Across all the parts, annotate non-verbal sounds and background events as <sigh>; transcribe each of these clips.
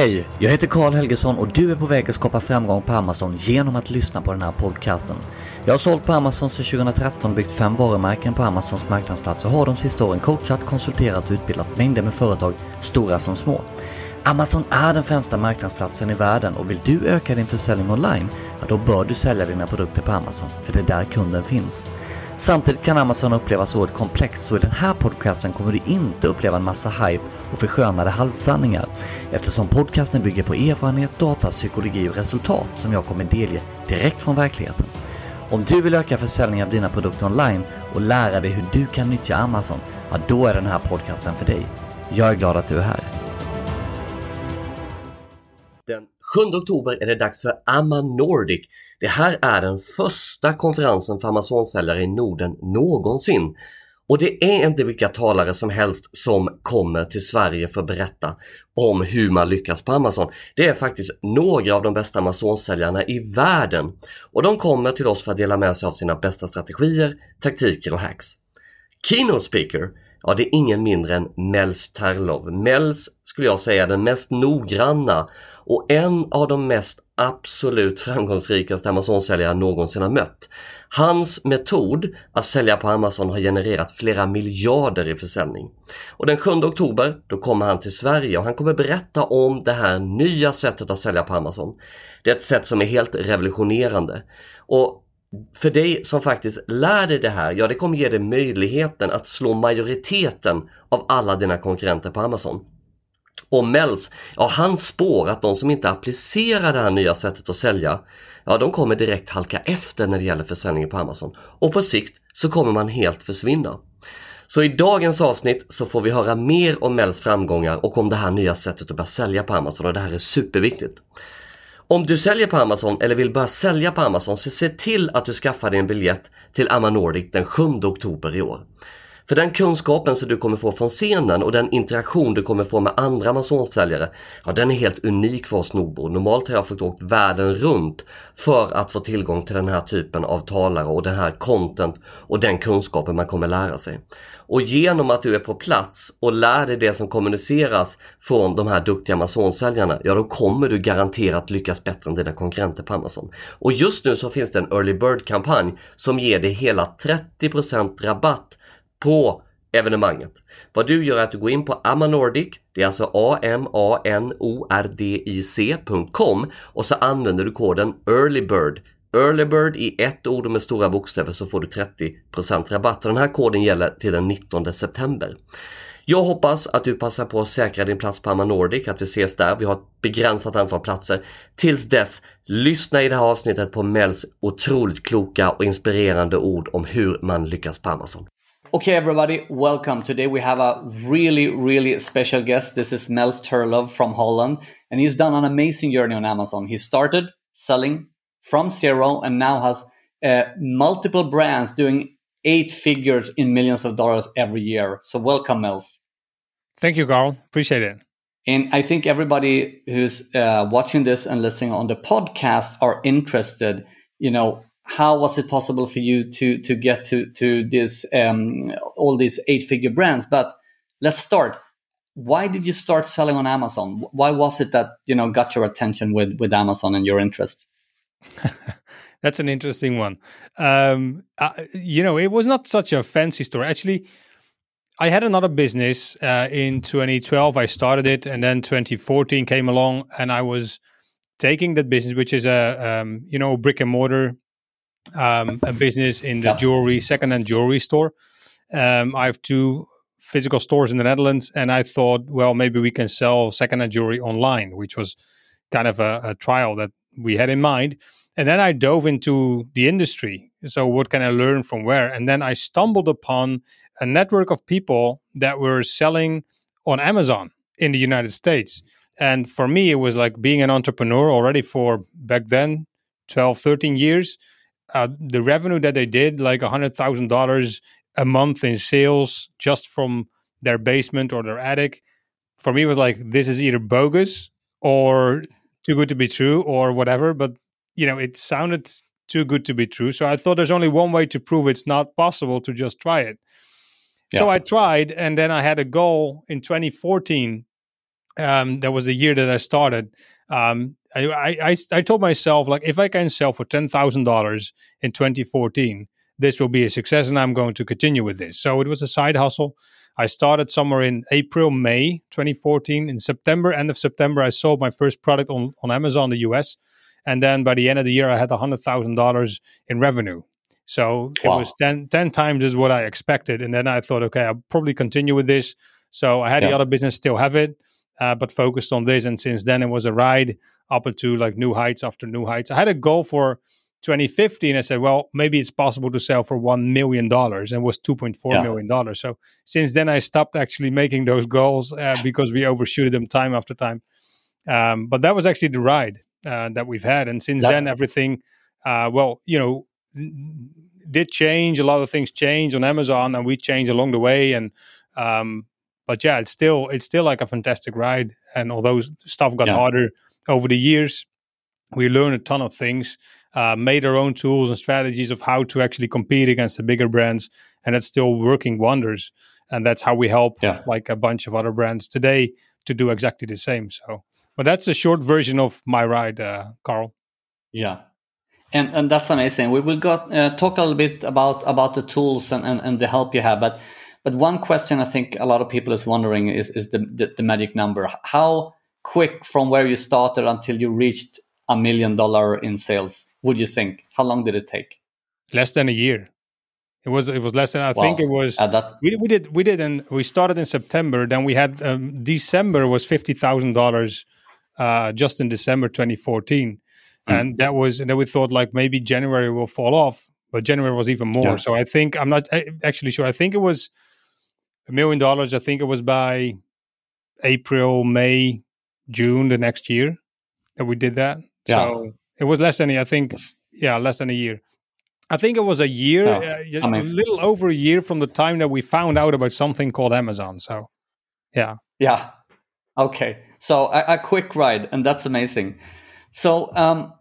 Hej, jag heter Karl Helgesson och du är på väg att skapa framgång på Amazon genom att lyssna på den här podcasten. Jag har sålt på Amazon sedan 2013 och byggt fem varumärken på Amazons marknadsplats och har de sista åren coachat, konsulterat och utbildat mängder med företag, stora som små. Amazon är den främsta marknadsplatsen i världen och vill du öka din försäljning online, ja då bör du sälja dina produkter på Amazon, för det är där kunden finns. Samtidigt kan Amazon upplevas oerhört komplext så i den här podcasten kommer du inte uppleva en massa hype och förskönade halvsanningar eftersom podcasten bygger på erfarenhet, data, psykologi och resultat som jag kommer delge direkt från verkligheten. Om du vill öka försäljningen av dina produkter online och lära dig hur du kan nyttja Amazon, ja då är den här podcasten för dig. Jag är glad att du är här. 7 oktober är det dags för AMA Nordic. Det här är den första konferensen för Amazon-säljare i Norden någonsin. Och det är inte vilka talare som helst som kommer till Sverige för att berätta om hur man lyckas på Amazon. Det är faktiskt några av de bästa Amazon-säljarna i världen. Och de kommer till oss för att dela med sig av sina bästa strategier, taktiker och hacks. Keynote speaker Ja, det är ingen mindre än Mels Terlov. Mels skulle jag säga den mest noggranna och en av de mest absolut framgångsrikaste Amazon-säljare någonsin har mött. Hans metod att sälja på Amazon har genererat flera miljarder i försäljning. Och den 7 oktober då kommer han till Sverige och han kommer berätta om det här nya sättet att sälja på Amazon. Det är ett sätt som är helt revolutionerande. Och för dig som faktiskt lär dig det här, ja det kommer ge dig möjligheten att slå majoriteten av alla dina konkurrenter på Amazon. Och Mells, ja han spår att de som inte applicerar det här nya sättet att sälja, ja de kommer direkt halka efter när det gäller försäljningen på Amazon. Och på sikt så kommer man helt försvinna. Så i dagens avsnitt så får vi höra mer om Mells framgångar och om det här nya sättet att börja sälja på Amazon och det här är superviktigt. Om du säljer på Amazon eller vill börja sälja på Amazon så se till att du skaffar dig en biljett till Amma Nordic den 7 oktober i år. För den kunskapen som du kommer få från scenen och den interaktion du kommer få med andra Amazon-säljare, ja den är helt unik för oss nordbor. Normalt har jag fått åkt världen runt för att få tillgång till den här typen av talare och den här content och den kunskapen man kommer lära sig. Och genom att du är på plats och lär dig det som kommuniceras från de här duktiga Amazon-säljarna, ja då kommer du garanterat lyckas bättre än dina konkurrenter på Amazon. Och just nu så finns det en Early Bird-kampanj som ger dig hela 30% rabatt på evenemanget. Vad du gör är att du går in på Amanordic, det är alltså A-M-A-N-O-R-D-I-C.com och så använder du koden EARLYBIRD Earlybird i ett ord och med stora bokstäver så får du 30% rabatt. Den här koden gäller till den 19 september. Jag hoppas att du passar på att säkra din plats på Amma Nordic, att vi ses där. Vi har ett begränsat antal platser. Tills dess, lyssna i det här avsnittet på Mels otroligt kloka och inspirerande ord om hur man lyckas på Amazon. Okay, everybody, welcome. Today we have a really, really special guest. This is Mels Terlov from Holland, and he's done an amazing journey on Amazon. He started selling from zero and now has uh, multiple brands doing eight figures in millions of dollars every year. So welcome, Mels. Thank you, Carl. Appreciate it. And I think everybody who's uh, watching this and listening on the podcast are interested. You know, how was it possible for you to to get to to this um, all these eight figure brands? But let's start. Why did you start selling on Amazon? Why was it that you know got your attention with with Amazon and your interest? <laughs> That's an interesting one. Um, uh, you know, it was not such a fancy story. Actually, I had another business uh, in 2012. I started it, and then 2014 came along, and I was taking that business, which is a um, you know brick and mortar um, a business in the jewelry second-hand jewelry store. Um, I have two physical stores in the Netherlands, and I thought, well, maybe we can sell second-hand jewelry online, which was kind of a, a trial that we had in mind. And then I dove into the industry. So, what can I learn from where? And then I stumbled upon a network of people that were selling on Amazon in the United States. And for me, it was like being an entrepreneur already for back then 12, 13 years. Uh, the revenue that they did, like $100,000 a month in sales just from their basement or their attic, for me was like, this is either bogus or too good to be true or whatever. But you know, it sounded too good to be true. So I thought there's only one way to prove it's not possible to just try it. Yeah. So I tried, and then I had a goal in 2014 um, that was the year that I started. Um, I, I, I told myself like if I can sell for ten thousand dollars in 2014, this will be a success, and I'm going to continue with this. So it was a side hustle. I started somewhere in April, May 2014. In September, end of September, I sold my first product on on Amazon, the US, and then by the end of the year, I had hundred thousand dollars in revenue. So wow. it was 10, 10 times is what I expected, and then I thought, okay, I'll probably continue with this. So I had yeah. the other business still have it uh, but focused on this. And since then, it was a ride up into like new heights after new heights. I had a goal for 2015. I said, well, maybe it's possible to sell for one million dollars, and was two point four yeah. million dollars. So since then, I stopped actually making those goals uh, because we overshooted them time after time. Um, but that was actually the ride uh, that we've had, and since that- then, everything, uh, well, you know, did change. A lot of things changed on Amazon, and we changed along the way, and um, but yeah, it's still it's still like a fantastic ride. And although stuff got yeah. harder over the years, we learned a ton of things, uh, made our own tools and strategies of how to actually compete against the bigger brands, and it's still working wonders. And that's how we help yeah. like a bunch of other brands today to do exactly the same. So, but that's a short version of my ride, uh, Carl. Yeah, and and that's amazing. We will got uh, talk a little bit about about the tools and, and, and the help you have, but but one question I think a lot of people is wondering is, is the, the, the magic number. How quick from where you started until you reached a million dollar in sales would you think? How long did it take? Less than a year. It was it was less than I wow. think it was. That, we, we did we did and we started in September. Then we had um, December was fifty thousand uh, dollars, just in December twenty fourteen, mm. and that was and then we thought like maybe January will fall off, but January was even more. Yeah. So I think I'm not actually sure. I think it was a million dollars. I think it was by April, May, June the next year that we did that. Yeah. So it was less than I think, yeah, less than a year. I think it was a year, uh, a little over a year from the time that we found out about something called Amazon. So, yeah, yeah, okay. So a, a quick ride, and that's amazing. So, um,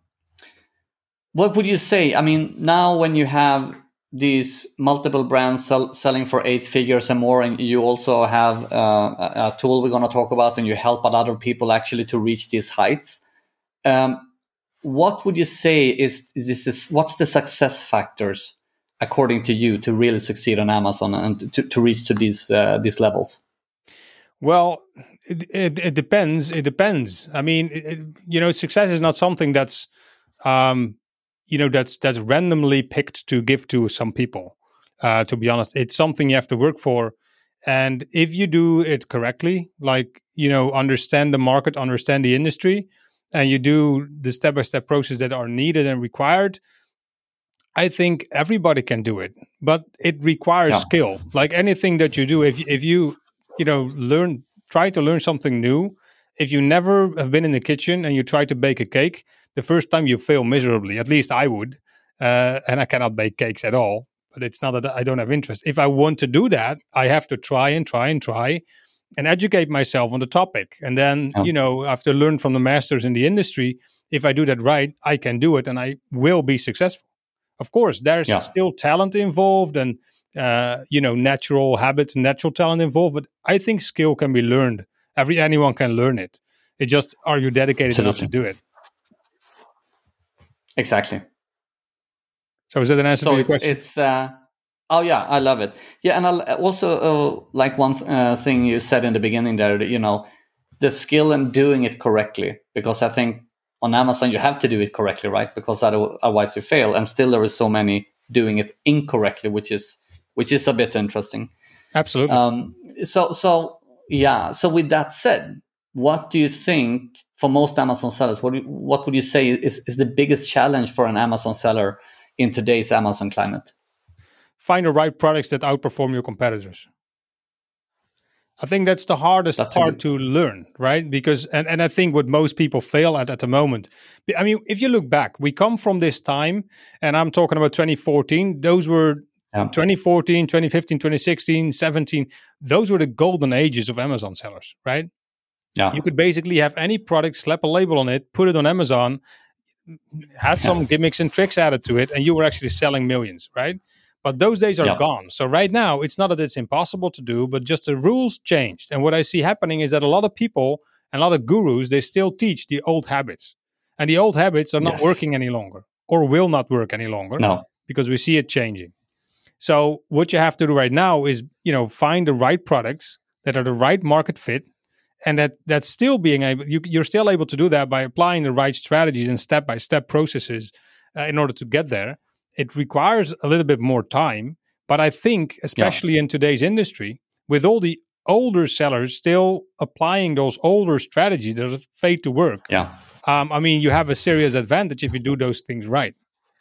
what would you say? I mean, now when you have these multiple brands sell, selling for eight figures and more and you also have uh, a tool we're going to talk about and you help other people actually to reach these heights. Um, what would you say is, is this is, what's the success factors according to you to really succeed on amazon and to, to reach to these uh, these levels? Well it, it, it, depends. It depends. I mean it, you know success is not something that's um, you know that's that's randomly picked to give to some people. Uh, to be honest it's something you have to work for. And if you do it correctly like you know understand the market understand the industry and you do the step-by-step process that are needed and required i think everybody can do it. But it requires yeah. skill. Like anything that you do if, if you you know learn try to learn something new if you never have been in the kitchen and you try to bake a cake the first time you fail miserably. At least I would. Uh, and I cannot bake cakes at all. But it's not that I don't have interest. If I want to do that, I have to try and try and try and educate myself on the topic. And then, you know, after learn from the masters in the industry, if I do that right, I can do it and I will be successful. Of course, there's yeah. still talent involved and, uh, you know, natural habits natural talent involved. But I think skill can be learned. Every anyone can learn it. It just are you dedicated Absolutely. enough to do it? Exactly. So is that an answer so to your question? It's uh, oh yeah, I love it. Yeah, and I also uh, like one th- uh, thing you said in the beginning there. That, you know, the skill in doing it correctly, because I think on Amazon you have to do it correctly, right? Because otherwise you fail, and still there is so many doing it incorrectly, which is which is a bit interesting. Absolutely. Um, so so yeah. So with that said, what do you think for most Amazon sellers, what, what would you say is, is the biggest challenge for an Amazon seller in today's Amazon climate? Find the right products that outperform your competitors. I think that's the hardest that's part to learn, right? Because and, and I think what most people fail at at the moment. I mean, if you look back, we come from this time, and I'm talking about 2014. Those were yeah. 2014, 2015, 2016, 17. Those were the golden ages of Amazon sellers, right? Yeah. You could basically have any product, slap a label on it, put it on Amazon, had some gimmicks and tricks added to it, and you were actually selling millions, right? But those days are yeah. gone. So right now, it's not that it's impossible to do, but just the rules changed. And what I see happening is that a lot of people and a lot of gurus they still teach the old habits and the old habits are not Yes. working any longer or will not work any longer No. because we see it changing so what you have to do right now is you know find the right products that are the right market fit and that that's still being able you, you're still able to do that by applying the right strategies and step by step processes uh, in order to get there. It requires a little bit more time but i think especially in today's industry with all the older sellers still applying those older strategies that are fade to work. Yeah. um, i mean you have a serious advantage if you do those things right.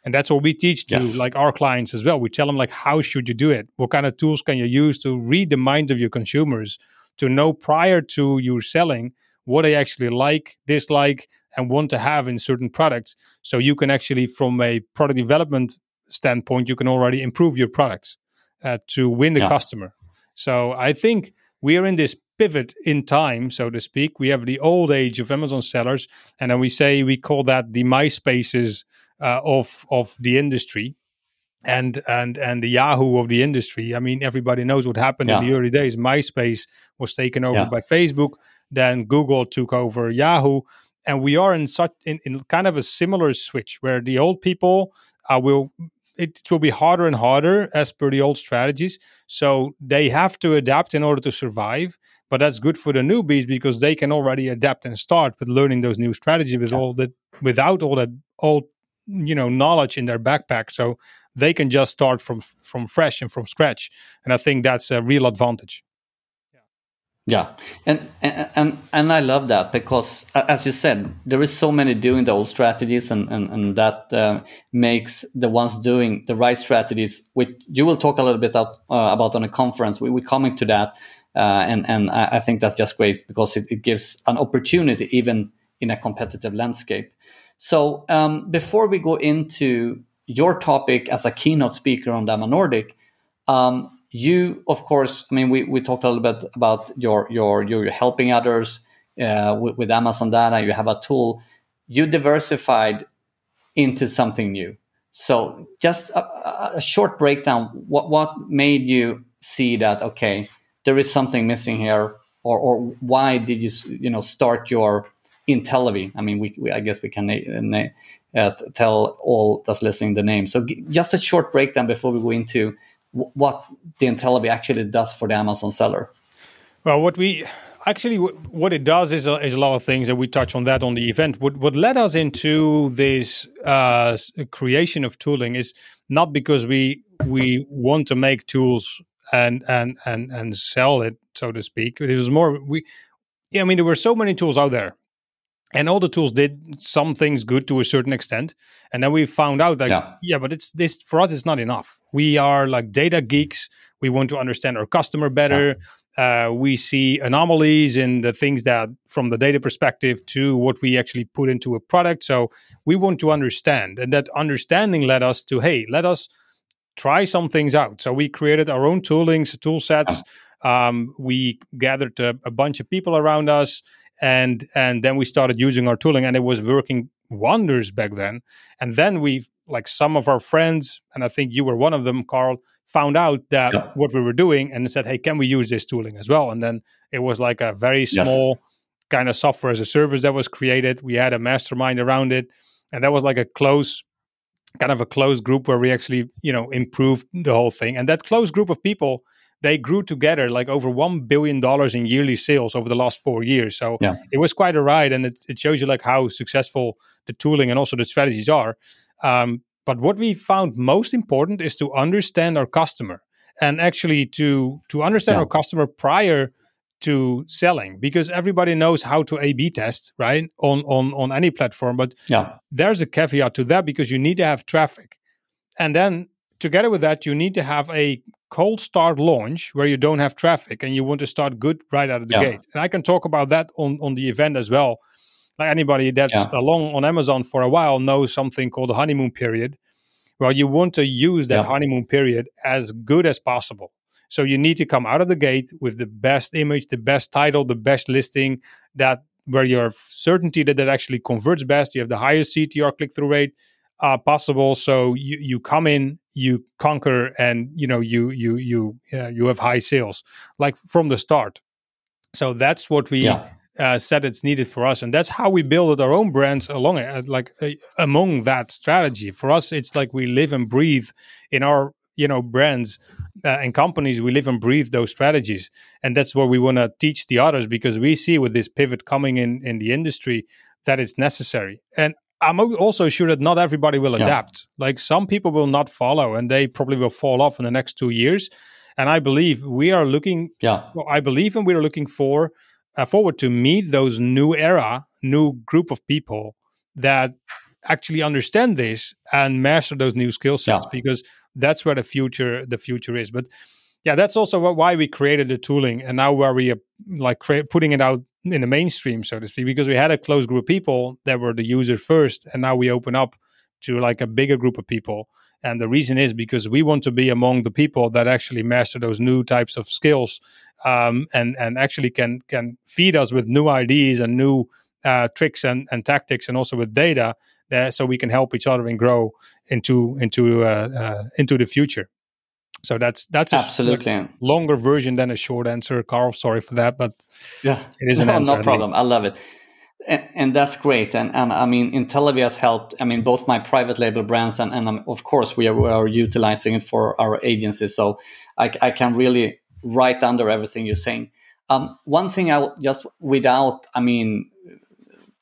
And that's what we teach to Yes. like our clients as well. We tell them like how should you do it? What kind of tools can you use to read the minds of your consumers to know prior to you selling what they actually like dislike and want to have in certain products. So you can actually from a product development standpoint you can already improve your products uh, to win the Yeah. customer. So i think we are in this pivot in time so to speak. We have the old age of amazon sellers and then we say we call that the myspaces uh, of of the industry and and and the yahoo of the industry. I mean everybody knows what happened in the early days. Myspace was taken over Yeah. by facebook then google took over yahoo and we are in such in, in kind of a similar switch where the old people uh, will it will be harder and harder as per the old strategies. So they have to adapt in order to survive but that's good for the newbies because they can already adapt and start with learning those new strategies with all that without all that old you know knowledge in their backpack. So they can just start from from fresh and from scratch and i think that's a real advantage Yeah, and and and, I love that because, as you said, there is so many doing the old strategies, and and, and that uh, makes the ones doing the right strategies, which you will talk a little bit uh, about on a conference. We, we're coming to that, uh, and and I, I think that's just great because it, it gives an opportunity even in a competitive landscape. So um, before we go into your topic as a keynote speaker on Dama Nordic. Um, you, of course, I mean, we, we talked a little bit about your your your helping others uh, with, with Amazon Data. You have a tool. You diversified into something new. So, just a, a- a short breakdown. What what made you see that? Okay, there is something missing here, or or why did you you know start your Intellivy? I mean, we, we I guess we can uh, tell all that's listening the name. So, g- just a short breakdown before we go into wh- what the Intellivy actually does for the Amazon seller. Well, what we actually wh- what it does is a, is a lot of things, and we touch on that on the event. What what led us into this uh, creation of tooling is not because we we want to make tools and and and and sell it, so to speak. It was more we. Yeah, I mean, there were so many tools out there, and all the tools did some things good to a certain extent, and then we found out that Yeah. yeah, but it's this for us. It's not enough. We are like data geeks. We want to understand our customer better. Uh, we see anomalies in the things that, from the data perspective, to what we actually put into a product. So we want to understand, and that understanding led us to hey, let us try some things out. So we created our own toolings, tool sets. Um, we gathered a, a bunch of people around us, and and then we started using our tooling, and it was working wonders back then. And then we, like some of our friends, and I think you were one of them, Carl, found out that Yeah. what we were doing, and said, "Hey, can we use this tooling as well?" And then it was like a very Yes. small kind of software as a service that was created. We had a mastermind around it, and that was like a close kind of a closed group where we actually you know improved the whole thing and that closed group of people they grew together like over one billion dollars in yearly sales over the last four years so Yeah. it was quite a ride and it, it shows you like how successful the tooling and also the strategies are um, but what we found most important is to understand our customer and actually to to understand Yeah. our customer prior to selling because everybody knows how to a b test right on on on any platform but Yeah, there's a caveat to that because you need to have traffic. And then together with that, you need to have a cold start launch where you don't have traffic and you want to start good right out of the Yeah. gate. And I can talk about that on, on the event as well. Like anybody that's Yeah. along on Amazon for a while knows something called the honeymoon period. Well, you want to use that Yeah. honeymoon period as good as possible. So you need to come out of the gate with the best image, the best title, the best listing that where your certainty that that actually converts best. You have the highest CTR click through rate uh, possible. So you, you come in, you conquer, and you know you you you uh, you have high sales like from the start. So that's what we yeah, uh, said it's needed for us, and that's how we build our own brands along it, uh, like uh, among that strategy. For us, it's like we live and breathe in our you know brands uh, and companies. We live and breathe those strategies, and that's what we want to teach the others because we see with this pivot coming in in the industry that it's necessary. And I'm also sure that not everybody will yeah. adapt. Like some people will not follow, and they probably will fall off in the next two years. And I believe we are looking. Yeah, well, I believe, and we are looking for uh, forward to meet those new era, new group of people that actually understand this and master those new skill sets yeah. because that's where the future the future is. But yeah, that's also why we created the tooling, and now where we are like cre- putting it out in the mainstream, so to speak, because we had a close group of people that were the user first, and now we open up to like a bigger group of people. And the reason is because we want to be among the people that actually master those new types of skills, um, and and actually can can feed us with new ideas and new uh, tricks and, and tactics, and also with data, that, so we can help each other and grow into into uh, uh, into the future. So that's that's absolutely a longer version than a short answer, Carl. Sorry for that, but yeah, it is an no, answer. No problem. I love it. And, and, that's great. And, and I mean, Intellivy has helped. I mean, both my private label brands and, and um, of course we are, we are utilizing it for our agencies. So I, I can really write under everything you're saying. Um, one thing I will just without, I mean,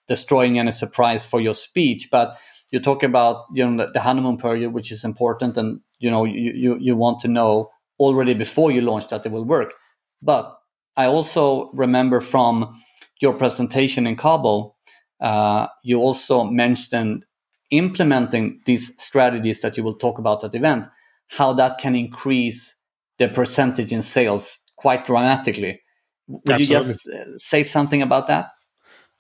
destroying any surprise for your speech, but you talk about you know the, the honeymoon period, which is important, and you know you, you you want to know already before you launch that it will work. But I also remember from your presentation in Cabo, uh, you also mentioned implementing these strategies that you will talk about at the event, how that can increase the percentage in sales quite dramatically. Would Absolutely. you just uh, say something about that?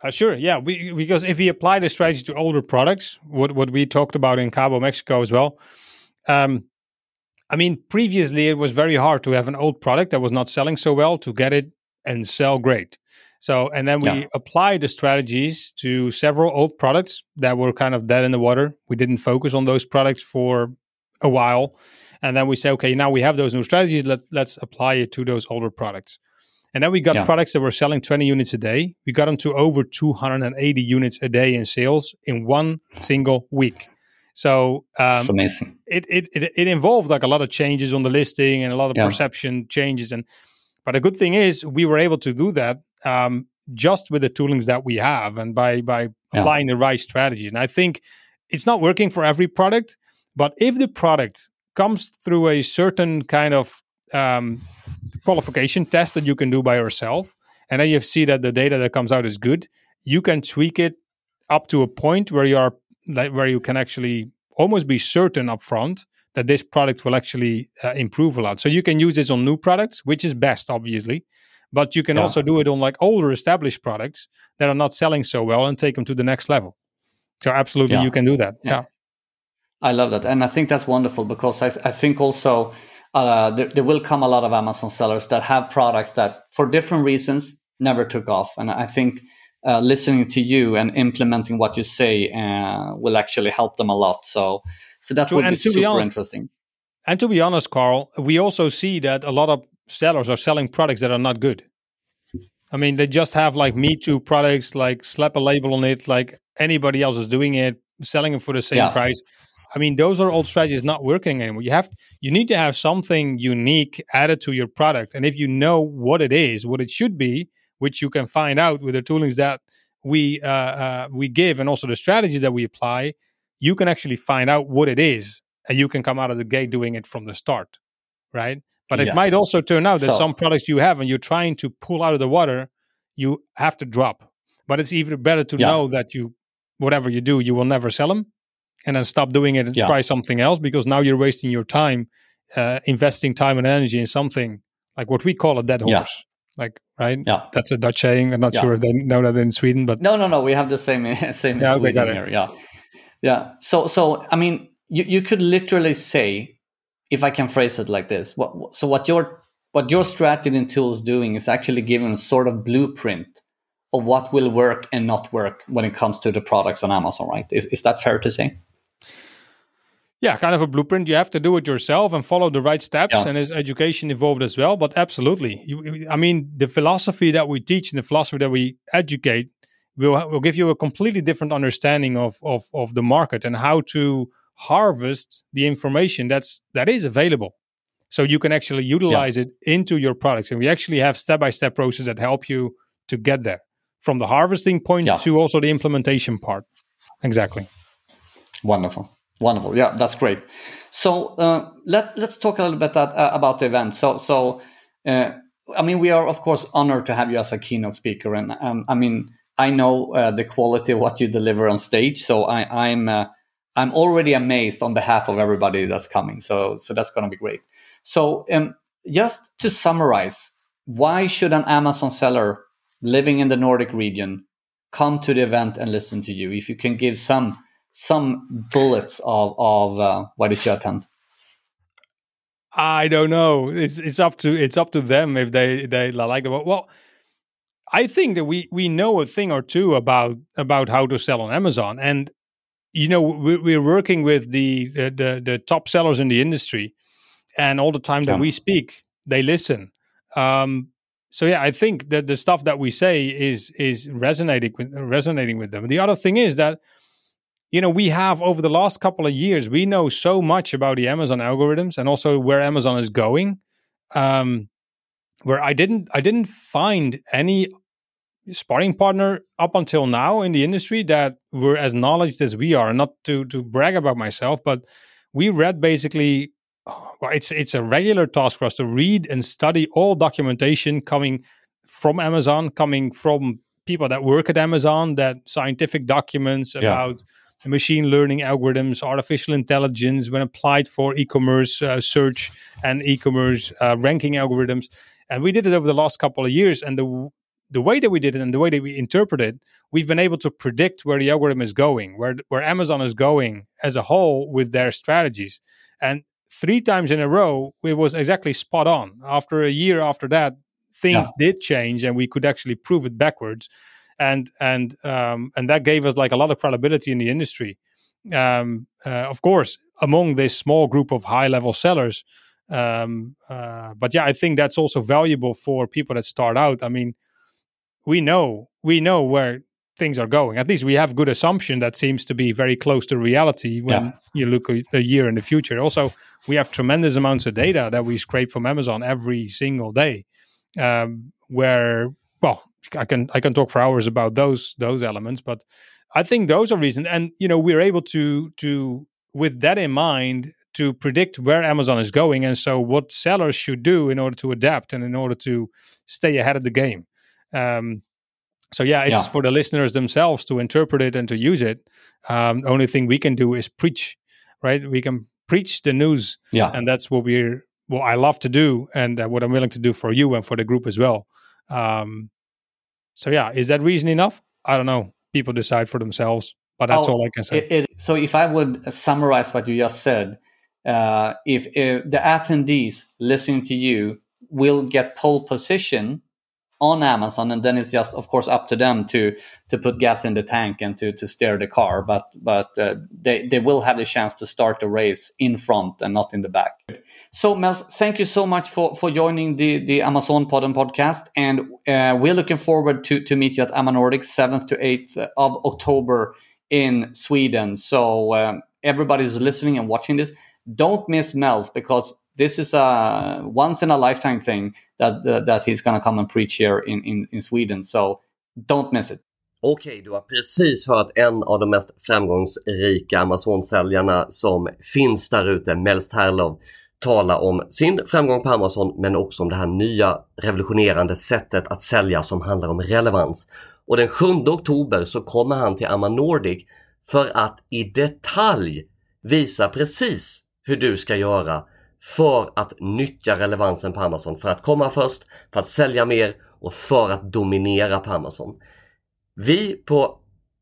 Uh, sure, yeah. We, because if we apply the strategy to older products, what what we talked about in Cabo, Mexico as well. Um, I mean, previously it was very hard to have an old product that was not selling so well to get it and sell great. So, and then we yeah. applied the strategies to several old products that were kind of dead in the water. We didn't focus on those products for a while. And then we say, okay, now we have those new strategies. Let, let's apply it to those older products. And then we got yeah. products that were selling 20 units a day. We got them to over 280 units a day in sales in one single week. So um, amazing. It, it, it it involved like a lot of changes on the listing and a lot of yeah. perception changes. And but the good thing is we were able to do that um, just with the toolings that we have and by by yeah. applying the right strategies. And I think it's not working for every product, but if the product comes through a certain kind of um, qualification test that you can do by yourself, and then you see that the data that comes out is good, you can tweak it up to a point where you are where you can actually almost be certain upfront that this product will actually uh, improve a lot. So you can use this on new products, which is best, obviously, but you can yeah. also do it on like older established products that are not selling so well and take them to the next level. So absolutely, yeah. you can do that. Yeah. yeah. I love that, and I think that's wonderful because I, th- I think also uh, there, there will come a lot of Amazon sellers that have products that, for different reasons, never took off, and I think uh, listening to you and implementing what you say uh, will actually help them a lot. So, so that would be super honest, interesting. And to be honest, Carl, we also see that a lot of sellers are selling products that are not good. I mean, they just have like Me Too products, like slap a label on it, like anybody else is doing it, selling it for the same yeah. price. I mean, those are old strategies not working anymore. You have you need to have something unique added to your product, and if you know what it is, what it should be, which you can find out with the toolings that we uh, uh, we give and also the strategies that we apply, you can actually find out what it is, and you can come out of the gate doing it from the start, right? But yes. it might also turn out that so, some products you have and you're trying to pull out of the water, you have to drop. But it's even better to yeah. know that you, whatever you do, you will never sell them, and then stop doing it and yeah. try something else because now you're wasting your time, uh, investing time and energy in something like what we call a dead horse. Yeah like right? Yeah, that's a Dutch saying. I'm not yeah. sure if they know that in Sweden, but no, no, no, we have the same <laughs> same yeah, Sweden here. Yeah, yeah. So, so I mean, you you could literally say, if I can phrase it like this, what so what your what your strategy and tool is doing is actually giving a sort of blueprint of what will work and not work when it comes to the products on Amazon, right? Is is that fair to say? Yeah, kind of a blueprint. You have to do it yourself and follow the right steps. Yeah. And his education evolved as well. But absolutely, you, I mean, the philosophy that we teach and the philosophy that we educate will will give you a completely different understanding of of of the market and how to harvest the information that's that is available. So you can actually utilize it into your products, and we actually have step by step process that help you to get there from the harvesting point Yeah. to also the implementation part. Exactly. Wonderful, wonderful. Yeah, that's great. So uh, let's let's talk a little bit that, uh, about the event. So so uh, I mean, we are of course honored to have you as a keynote speaker, and um, I mean, I know uh, the quality of what you deliver on stage. So I, I'm uh, I'm already amazed on behalf of everybody that's coming. So so that's going to be great. So um, just to summarize, why should an Amazon seller living in the Nordic region come to the event and listen to you? If you can give some some bullets of of uh, why they should attend. I don't know. It's it's up to it's up to them if they they like it. Well, I think that we we know a thing or two about about how to sell on Amazon, and you know we, we're working with the, the the the top sellers in the industry, and all the time that we speak, they listen. Um, so yeah, I think that the stuff that we say is is resonating with resonating with them. The other thing is that you know we have over the last couple of years we know so much about the amazon algorithms and also where amazon is going um where i didn't i didn't find any sparring partner up until now in the industry that were as knowledgeable as we are not to to brag about myself but we read basically well, it's it's a regular task for us to read and study all documentation coming from amazon coming from people that work at amazon that scientific documents Yeah. Machine learning algorithms, artificial intelligence when applied for e-commerce uh, search and e-commerce uh, ranking algorithms. And we did it over the last couple of years. And the the way that we did it and the way that we interpret it, we've been able to predict where the algorithm is going, where where Amazon is going as a whole with their strategies. And three times in a row, it was exactly spot on. After a year after that, things did change, and we could actually prove it backwards and and um, and that gave us like a lot of credibility in the industry. Um, uh, of course, among this small group of high level sellers. Um, uh, but yeah, I think that's also valuable for people that start out. I mean, we know we know where things are going. At least we have good assumption that seems to be very close to reality when Yeah. you look a, a year in the future. Also, we have tremendous amounts of data that we scrape from Amazon every single day, um, where well, I can I can talk for hours about those those elements, but I think those are reasons. And you know, we're able to to with that in mind to predict where Amazon is going, and so what sellers should do in order to adapt and in order to stay ahead of the game. Um, so yeah, it's Yeah. for the listeners themselves to interpret it and to use it. Um, the only thing we can do is preach, right? We can preach the news, Yeah. and that's what we're what I love to do, and uh, what I'm willing to do for you and for the group as well. Um, so yeah, is that reason enough? I don't know. People decide for themselves, but that's Oh, all I can say. It, it, so if I would summarize what you just said, uh, if, if the attendees listening to you will get pole position on Amazon, and then it's just, of course, up to them to to put gas in the tank and to to steer the car. But but uh, they they will have the chance to start the race in front and not in the back. So Mels, thank you so much for for joining the the Amazon Pod and podcast, and uh, we're looking forward to to meet you at Amanordic seventh to eighth of October in Sweden. So um, everybody who's listening and watching this, don't miss Mels because this is a once in a lifetime thing that that, that he's gonna come and preach here in, in in Sweden. So don't miss it. Okej, du har precis hört en av de mest framgångsrika Amazon-säljarna som finns där ute, Melst Herlov, tala om sin framgång på Amazon men också om det här nya revolutionerande sättet att sälja som handlar om relevans. Och den 7 oktober så kommer han till Amma Nordic för att i detalj visa precis hur du ska göra för att nyttja relevansen på Amazon, för att komma först, för att sälja mer och för att dominera på Amazon. Vi på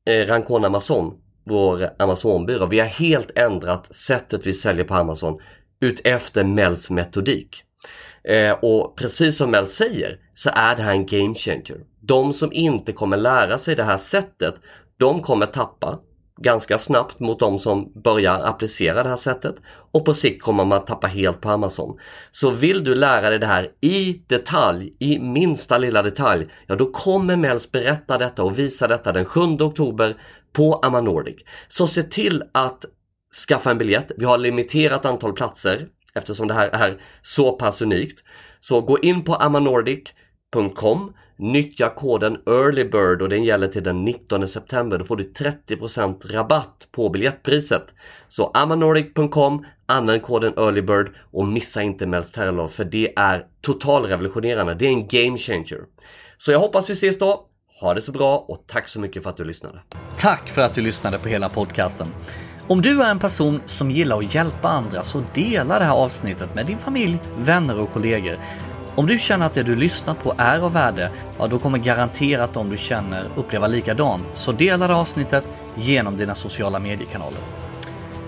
eh, Rancon Amazon, vår Amazonbyrå, vi har helt ändrat sättet vi säljer på Amazon utefter Mels metodik. Eh, och precis som Mel säger så är det här en game changer. De som inte kommer lära sig det här sättet, de kommer tappa ganska snabbt mot de som börjar applicera det här sättet och på sikt kommer man tappa helt på Amazon. Så vill du lära dig det här i detalj, i minsta lilla detalj, ja då kommer Mels berätta detta och visa detta den 7 oktober på Amanordic. Så se till att skaffa en biljett. Vi har limiterat antal platser eftersom det här är så pass unikt. Så gå in på amanordic.com Nyttja koden EARLYBIRD och den gäller till den 19 september. Då får du 30% rabatt på biljettpriset. Så amanoric.com, använd koden EARLYBIRD och missa inte Mels Terrorlov för det är totalrevolutionerande. Det är en game changer. Så jag hoppas vi ses då. Ha det så bra och tack så mycket för att du lyssnade. Tack för att du lyssnade på hela podcasten. Om du är en person som gillar att hjälpa andra så dela det här avsnittet med din familj, vänner och kollegor. Om du känner att det du lyssnat på är av värde, ja då kommer garanterat de du känner uppleva likadant. Så dela det avsnittet genom dina sociala mediekanaler.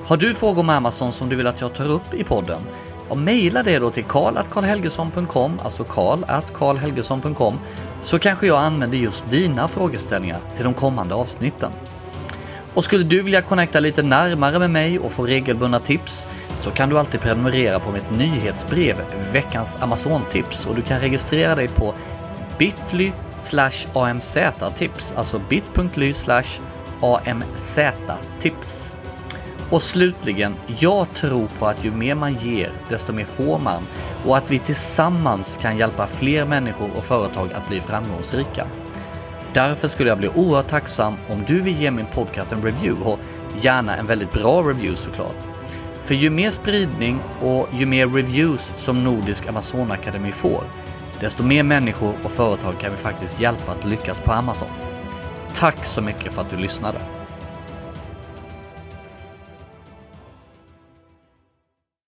Har du frågor om Amazon som du vill att jag tar upp i podden? Ja, mejla det då till karl.karlhelgesson.com, alltså karl.karlhelgesson.com, så kanske jag använder just dina frågeställningar till de kommande avsnitten. Och skulle du vilja connecta lite närmare med mig och få regelbundna tips så kan du alltid prenumerera på mitt nyhetsbrev Veckans Amazon-tips och du kan registrera dig på bit.ly amz-tips, alltså bit.ly amz-tips. Och slutligen, jag tror på att ju mer man ger, desto mer får man och att vi tillsammans kan hjälpa fler människor och företag att bli framgångsrika. Därför skulle jag bli oerhört tacksam om du vill ge min podcast en review och gärna en väldigt bra review såklart. För ju mer spridning och ju mer reviews som Nordisk Amazonakademi får, desto mer människor och företag kan vi faktiskt hjälpa att lyckas på Amazon. Tack så mycket för att du lyssnade!